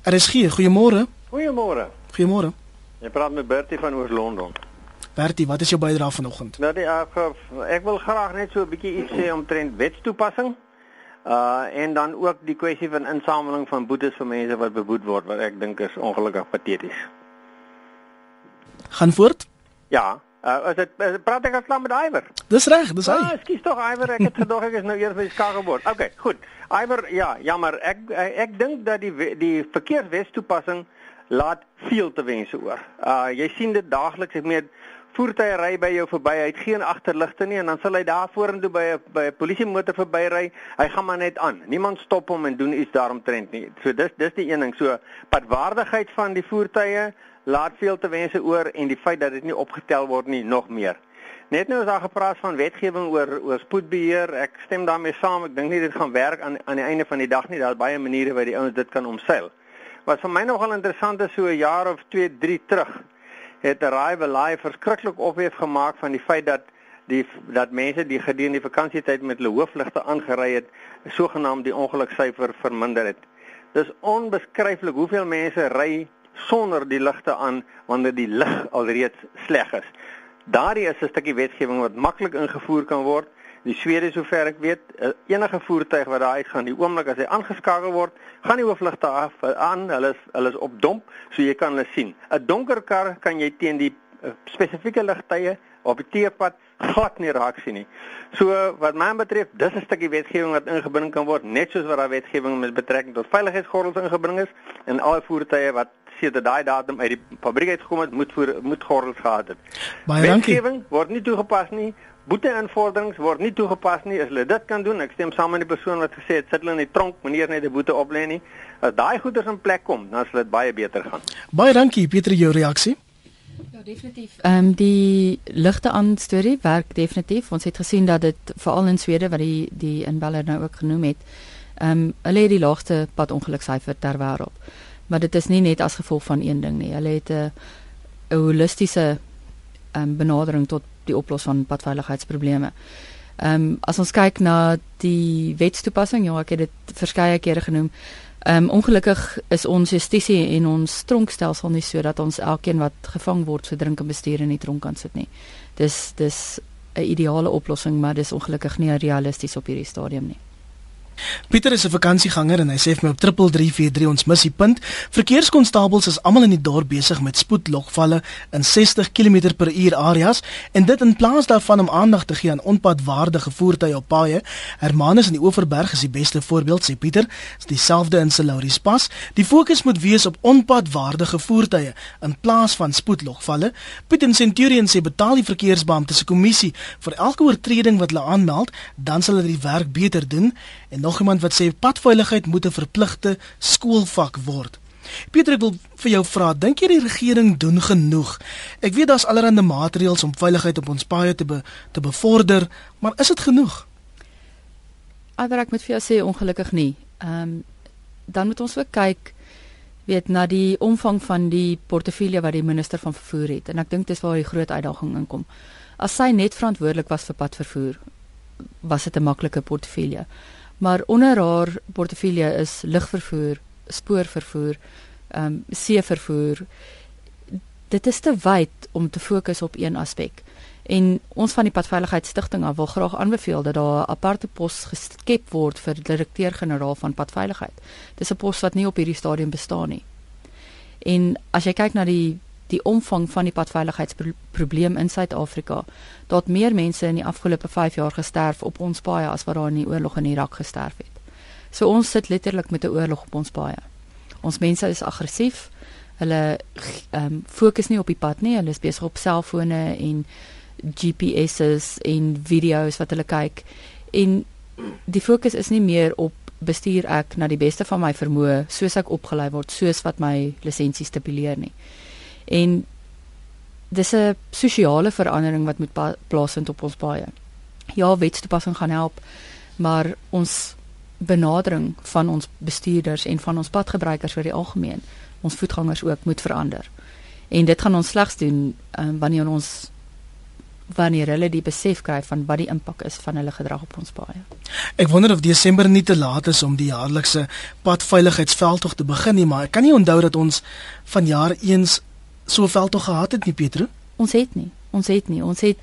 RSG, goeiemôre. Goeiemôre. Goeiemôre. Jy praat met Bertie van Oos-London. Bertie, wat is jou bydrae vanoggend? Nou die ek, ek wil graag net so 'n bietjie iets sê omtrent wetstoepassing. Uh en dan ook die kwessie van insameling van boetes vir mense wat beboet word wat ek dink is ongelukkig pateties. Gaan voort? Ja, uh is dit praat ek al met Iwer? Dis reg, dis hy. Ah, ekskuus tog Iwer, ek het gedog ek is nou eers by die skakelbord. OK, goed. Iwer, ja, jammer. Ek ek, ek dink dat die die verkeerswetstoepassing laat veel te wense oor. Uh jy sien dit daagliks ek meen voertuie ry by jou verby, hy het geen agterligte nie en dan sal hy daar vorentoe by 'n by 'n polisiemotor verbyry. Hy gaan maar net aan. Niemand stop hom en doen iets daaromtrent nie. So dis dis die een ding. So padwaardigheid van die voertuie laat veel te wense oor en die feit dat dit nie opgetel word nie nog meer. Net nou is daar gepraat van wetgewing oor oor spoedbeheer. Ek stem daarmee saam. Ek dink nie dit gaan werk aan aan die einde van die dag nie. Daar's baie maniere waar die ouens dit kan omseil. Wat vir my nogal interessant is so 'n jaar of 2, 3 terug het Arrive Alive verskriklik ophef gemaak van die feit dat die dat mense die gedurende die vakansietyd met hulle hoofligte aangery het, sogenaamd die ongeluksyfer verminder het. Dis onbeskryflik hoeveel mense ry sonder die ligte aan wanneer die lig alreeds sleg is. Daardie is 'n stukkie wetgewing wat maklik ingevoer kan word. Die Swede sover ek weet, eh, enige voertuig wat daar uitgaan, die oomblik as hy aangeskakel word, gaan die hoofligte af aan, hulle is hulle is op domp, so jy kan hulle sien. 'n Donker kar kan jy teen die uh, spesifieke ligtye op die teerpad glad nie raak sien nie. So wat my betref, dis 'n stukkie wetgewing wat ingebring kan word, net soos wat daar wetgewing met betrekking tot veiligheidsgordels ingebring is en alle voertuie wat sedert daai datum uit die fabriek uitgekom het, moet voor moet gordels gehad het. Baie dankie. Wetgewing word nie toegepas nie. Boete-inforderings word nie toegepas nie. As hulle dit kan doen, ek stem saam met die persoon wat gesê het sit hulle in die tronk, meneer net 'n boete oplê nie. As daai goeders in plek kom, dan sal dit baie beter gaan. Baie dankie Pieter jou reaksie. Ja, definitief. Ehm um, die ligte aan storie werk definitief. Ons het gesien dat dit veral in Swede wat die die inbeller nou ook genoem het, ehm um, hulle het die laagste padongeluksyfer ter wêreld. Maar dit is nie net as gevolg van een ding nie. Hulle het 'n 'n holistiese ehm um, benadering tot die oplossing van padveiligheidsprobleme. Ehm um, as ons kyk na die wetstoepassing, ja, ek het dit verskeie kere genoem. Ehm um, ongelukkig is ons justisie en ons tronkstelsel nie sodat ons elkeen wat gevang word vir drink en bestuur in die tronk kan sit nie. Dis dis 'n ideale oplossing, maar dis ongelukkig nie realisties op hierdie stadium nie. Pieter is 'n vakansieganger en hy sê vir my op 3343 ons missie punt. Verkeerskonstabels is almal in die dorp besig met spoedlogvalle in 60 km/h areas en dit in plaas daarvan om aandag te gee aan onpadwaardige voertuie op paaie. Hermanus in die Oeverberg is die beste voorbeeld, sê Pieter. Dis dieselfde in Salauries Pas. Die fokus moet wees op onpadwaardige voertuie in plaas van spoedlogvalle. Pieter Centurion sê betaal die verkeersbeampte se kommissie vir elke oortreding wat hulle aanmeld, dan sal hulle die werk beter doen. En nog iemand wat sê padveiligheid moet 'n verpligte skoolvak word. Pieter, ek wil vir jou vra, dink jy die regering doen genoeg? Ek weet daar's allerlei maatreëls om veiligheid op ons paaie te be, te bevorder, maar is dit genoeg? Alhoewel ek moet vir jou sê ongelukkig nie. Ehm um, dan moet ons ook kyk weet na die omvang van die portefeulje wat die minister van vervoer het en ek dink dis waar die groot uitdaging inkom. As sy net verantwoordelik was vir padvervoer, was dit 'n maklike portefeulje maar onder haar portefeulje is lugvervoer, spoorvervoer, ehm um, seevervoer. Dit is te wyd om te fokus op een aspek. En ons van die Padveiligheidsstigting wil graag aanbeveel dat daar 'n aparte pos geskep word vir direkteur-generaal van padveiligheid. Dis 'n pos wat nie op hierdie stadium bestaan nie. En as jy kyk na die die omvang van die padveiligheidsprobleem in Suid-Afrika. Daar het meer mense in die afgelope 5 jaar gesterf op ons paaie as wat daar in die oorlog in Irak gesterf het. So ons sit letterlik met 'n oorlog op ons paaie. Ons mense is aggressief. Hulle ehm um, fokus nie op die pad nie. Hulle is besig op selfone en GPS's en video's wat hulle kyk. En die fokus is nie meer op bestuur ek na die beste van my vermoë soos ek opgelei word soos wat my lisensie stipuleer nie. En dis 'n sosiale verandering wat moet plaasvind op ons paaie. Ja, wetstoepassing gaan help, maar ons benadering van ons bestuurders en van ons padgebruikers vir die algemeen, ons voetgangers ook moet verander. En dit gaan ons slegs doen um, wanneer ons wanneer hulle die besef kry van wat die impak is van hulle gedrag op ons paaie. Ek wonder of Desember nie te laat is om die jaarlikse padveiligheidsveldtog te begin nie, maar ek kan nie onthou dat ons vanjaar eens so veldtog gehad het nie Pietro? Ons het nie. Ons het nie. Ons het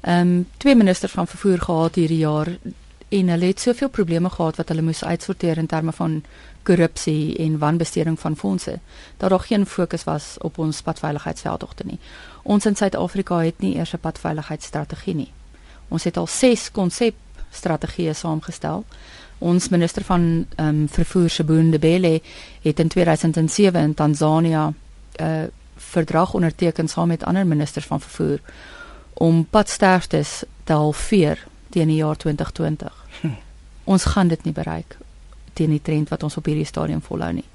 ehm um, twee ministers van vervoer gehad hierdie jaar en hulle het soveel probleme gehad wat hulle moes uitsorteer in terme van korrupsie en wanbesteding van fondse dat daar geen fokus was op ons padveiligheidsveldtogte nie. Ons in Suid-Afrika het nie eers 'n padveiligheidsstrategie nie. Ons het al 6 konsepstrategieë saamgestel. Ons minister van ehm um, vervoer Shabunda Bele het in 2007 in Tansanië 'n uh, eh, verdrag onderteken saam met ander ministers van vervoer om padsterftes te halveer teen die jaar 2020. Hm. Ons gaan dit nie bereik teen die trend wat ons op hierdie stadium volhou nie.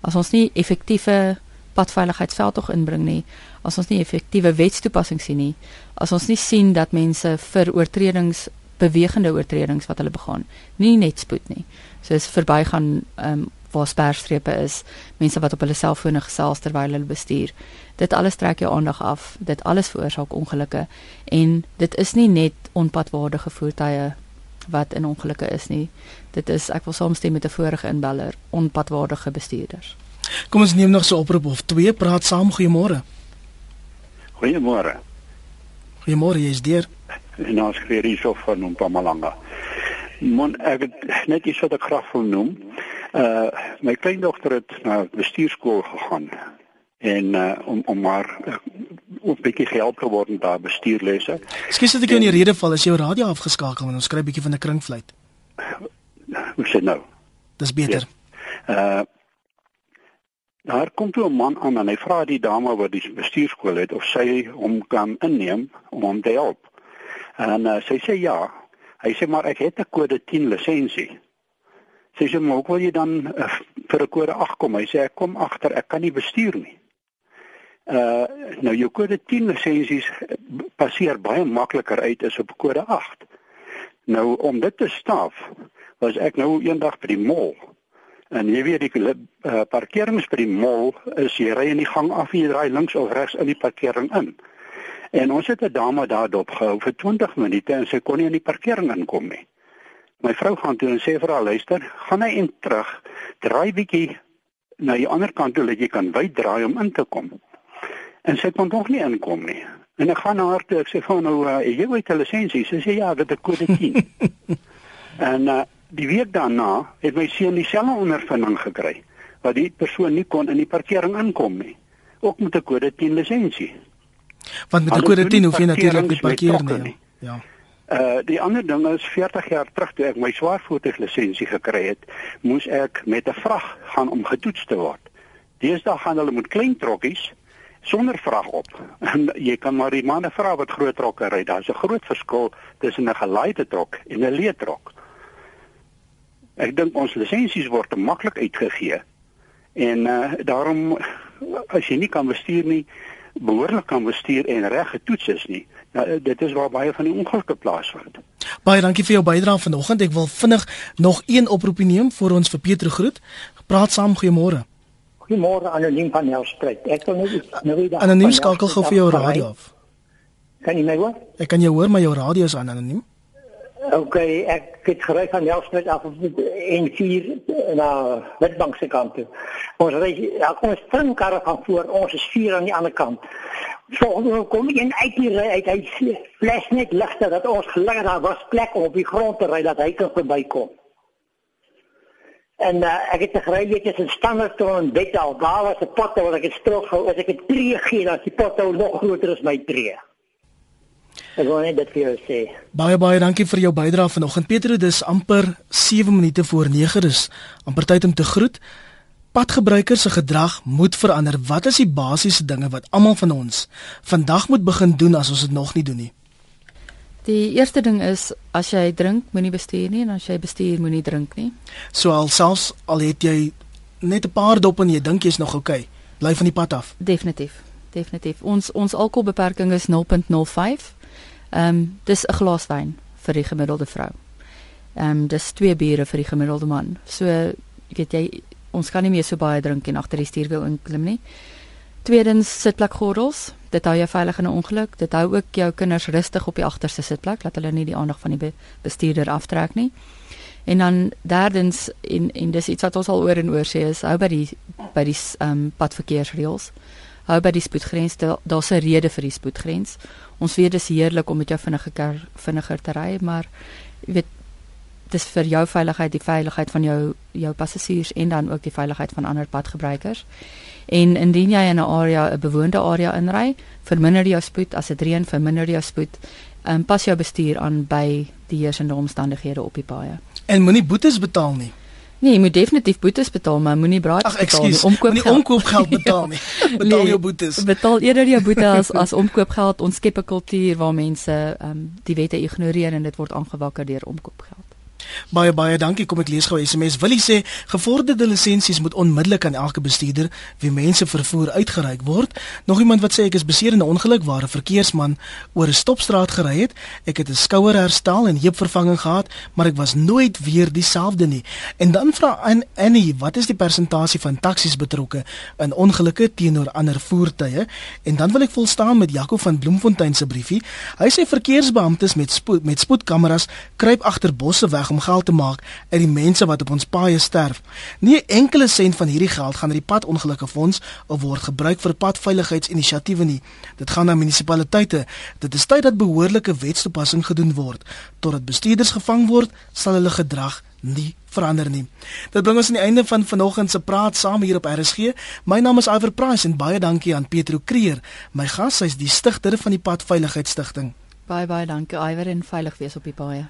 As ons nie effektiewe padveiligheidsveldtog inbring nie, as ons nie effektiewe wetstoepassing sien nie, as ons nie sien dat mense vir oortredings bewegende oortredings wat hulle begaan, nie net spoed nie. Soos verbygaan um, waar sperstrepe is, mense wat op hulle selfone gesels terwyl hulle bestuur. Dit alles trek jou aandag af. Dit alles veroorsaak ongelukke en dit is nie net onpadwaardige voertuie wat in ongelukke is nie. Dit is ek wil saamstem met 'n vorige inbeller, onpadwaardige bestuurders. Kom ons neem nog so 'n oproep of twee praat saam goeiemôre. Goeiemôre. Goeiemôre, jy's deur. En ons weer hierso van Mpumalanga. Mon ek het net iets wat ek graag wil noem. Uh my kleindogter het na bestuurskool gegaan en uh om om maar uh, 'n bietjie gehelp geword daar bestuurlesse. Ekskuus dat ek jou in die rede val, as jou radio afgeskakel want ons kry bietjie van 'n kringfluit. Hoe sê nou? Dis beter. Ja. Uh daar kom toe 'n man aan en hy vra die dame wat die bestuurskool het of sy hom kan inneem om hom te help. En uh, sy sê ja. Hy sê maar ek het 'n kode 10 lisensie. Sy sê maar ook wil jy dan uh, vir 'n kode 8 kom? Hy sê ek kom agter, ek kan nie bestuur nie. Uh nou jou kode 10 lisensies passeer baie makliker uit as op kode 8. Nou om dit te staf, was ek nou eendag by die mall. En jy weet die uh, parkerings by die mall is jy ry in die gang af jy draai links of regs in die parkering in. En ons het 'n dame daar dopgehou vir 20 minute en sy kon nie in die parkering inkom nie. My vrou gaan toe en sê vir haar luister, gaan hy in terug, draai bietjie na die ander kant toe dat jy kan wydraai om in te kom. En sy kon tog nie inkom nie. En ek gaan na haar toe, ek sê van nou, uh, jy het 'n lisensie. Sy sê ja, dit is kode 10. en uh, die week daarna het my seun dieselfde ondervinding gekry wat die persoon nie kon in die parkering inkom nie. Ook met 'n kode 10 lisensie. Want met 'n kode 10 hoef jy natuurlik nie parkeer nie. nie. Ja. Uh die ander ding is 40 jaar terug toe ek my swaarvoertuiglisensie gekry het, moes ek met 'n vrag gaan om getoets te word. Deesdae gaan hulle met klein trokkies sonder vrag op. En jy kan maar die manne vra wat groot trokke ry. Daar's 'n groot verskil tussen 'n gelaaide trok en 'n leë trok. Ek dink ons lisensies word te maklik uitgegee. En uh daarom as jy nie kan bestuur nie, behoorlik kan bestuur en reg getoets is nie, nou, dit is waar baie van die ongelukke plaasvind. Baie dankie vir jou bydrae vanoggend. Ek wil vinnig nog een oproepie neem vir ons vir Pieter groet. Praat saam, goeiemôre. Goeiemôre anoniem van Nelspruit. Ek wil net nou weer Anoniem skakel gou vir jou radio af. Kan jy my hoor? Ek kan jou hoor, maar jou radio is aan anoniem. OK, ek het gery van Nelspruit af en vier na Witbank se kant toe. Ons ry ja, kom 'n springkar van voor, ons is vier aan die ander kant. So ons kom in uit die ry uit hy flash net ligter dat ons gelukkig daar was plek om op die grond te ry dat hy kan verbykom. En uh, ek het gery net as 'n standaard toe in Betal. Daar was 'n pot waar ek het strook gehou. As ek 'n tree gee, dan die pot nog groter as my tree. Ek wil net dit vir jou sê. Baie baie dankie vir jou bydrae vanoggend. Petro, dis amper 7 minute voor 9 is. amper tyd om te groet. Padgebruikers se gedrag moet verander. Wat is die basiese dinge wat almal van ons vandag moet begin doen as ons dit nog nie doen nie? Die eerste ding is as jy drink, moenie bestuur nie en as jy bestuur, moenie drink nie. So al selfs al het jy net 'n paar dop en jy dink jy's nog oukei, okay, bly van die pad af. Definitief. Definitief. Ons ons alkoholbeperking is 0.05. Ehm um, dis 'n glas wyn vir die gemiddelde vrou. Ehm um, dis twee biere vir die gemiddelde man. So weet jy ons kan nie meer so baie drink en agter die stuurwiel inklim nie. Tweedens sitplekgordels. Dit hou jou veilig in 'n ongeluk. Dit hou ook jou kinders rustig op die agterste sitplek dat hulle nie die aandag van die be bestuurder aftrek nie. En dan derdens en en dis iets wat ons al oor en oor sê is hou by die by die ehm um, padverkeersreëls. Hou by die spoedgrens. Daar's 'n rede vir die spoedgrens. Ons weet dis heerlik om met jou vinniger vinniger te ry, maar jy weet dis vir jou veiligheid, die veiligheid van jou jou passasiers en dan ook die veiligheid van ander padgebruikers. En indien jy in 'n area, 'n bewoonde area inry, verminder jou spoed as dit reën, verminder jou spoed. Ehm pas jou bestuur aan by die heersende omstandighede op die paaie. En moenie boetes betaal nie. Nee, jy moet definitief boetes betaal, maar moenie braai betaal nie. Omkoop nie omkoopgeld betaal nie. Betaal nee, jou boetes. Betaal eerder jou boete as as omkoopgeld. Ons skep 'n kultuur waar mense ehm um, die wette ignoreer en dit word aangewakker deur omkoopgeld. Baie baie dankie. Kom ek lees gou SMS. Willie sê gevorderde lisensies moet onmiddellik aan elke bestuurder wie mense vervoer uitgereik word. Nog iemand wat sê ek is beseer in 'n ongeluk waar 'n verkeersman oor 'n stopstraat gery het. Ek het 'n skouerherstel en heupvervanging gehad, maar ek was nooit weer dieselfde nie. En dan vra Annie, wat is die persentasie van taksies betrokke in ongelukke teenoor ander voertuie? En dan wil ek volstaan met Jaco van Bloemfontein se briefie. Hy sê verkeersbeamptes met spoed met spoedkameras kruip agter bosse weg geld te maak uit die mense wat op ons paaie sterf. Nie 'n enkele sent van hierdie geld gaan na die padongelukke fonds of word gebruik vir padveiligheidsinisiatiewe nie. Dit gaan na munisipaliteite. Dit is tyd dat behoorlike wetstoepassing gedoen word. Totdat bestuurders gevang word, sal hulle gedrag nie verander nie. Dit bring ons aan die einde van vanoggend se praat saam hier op RSG. My naam is Iver Price en baie dankie aan Petro Kreer, my gas, hy's die stigter van die Padveiligheid Stichting. Baie baie dankie Iver en veilig wees op die paaie.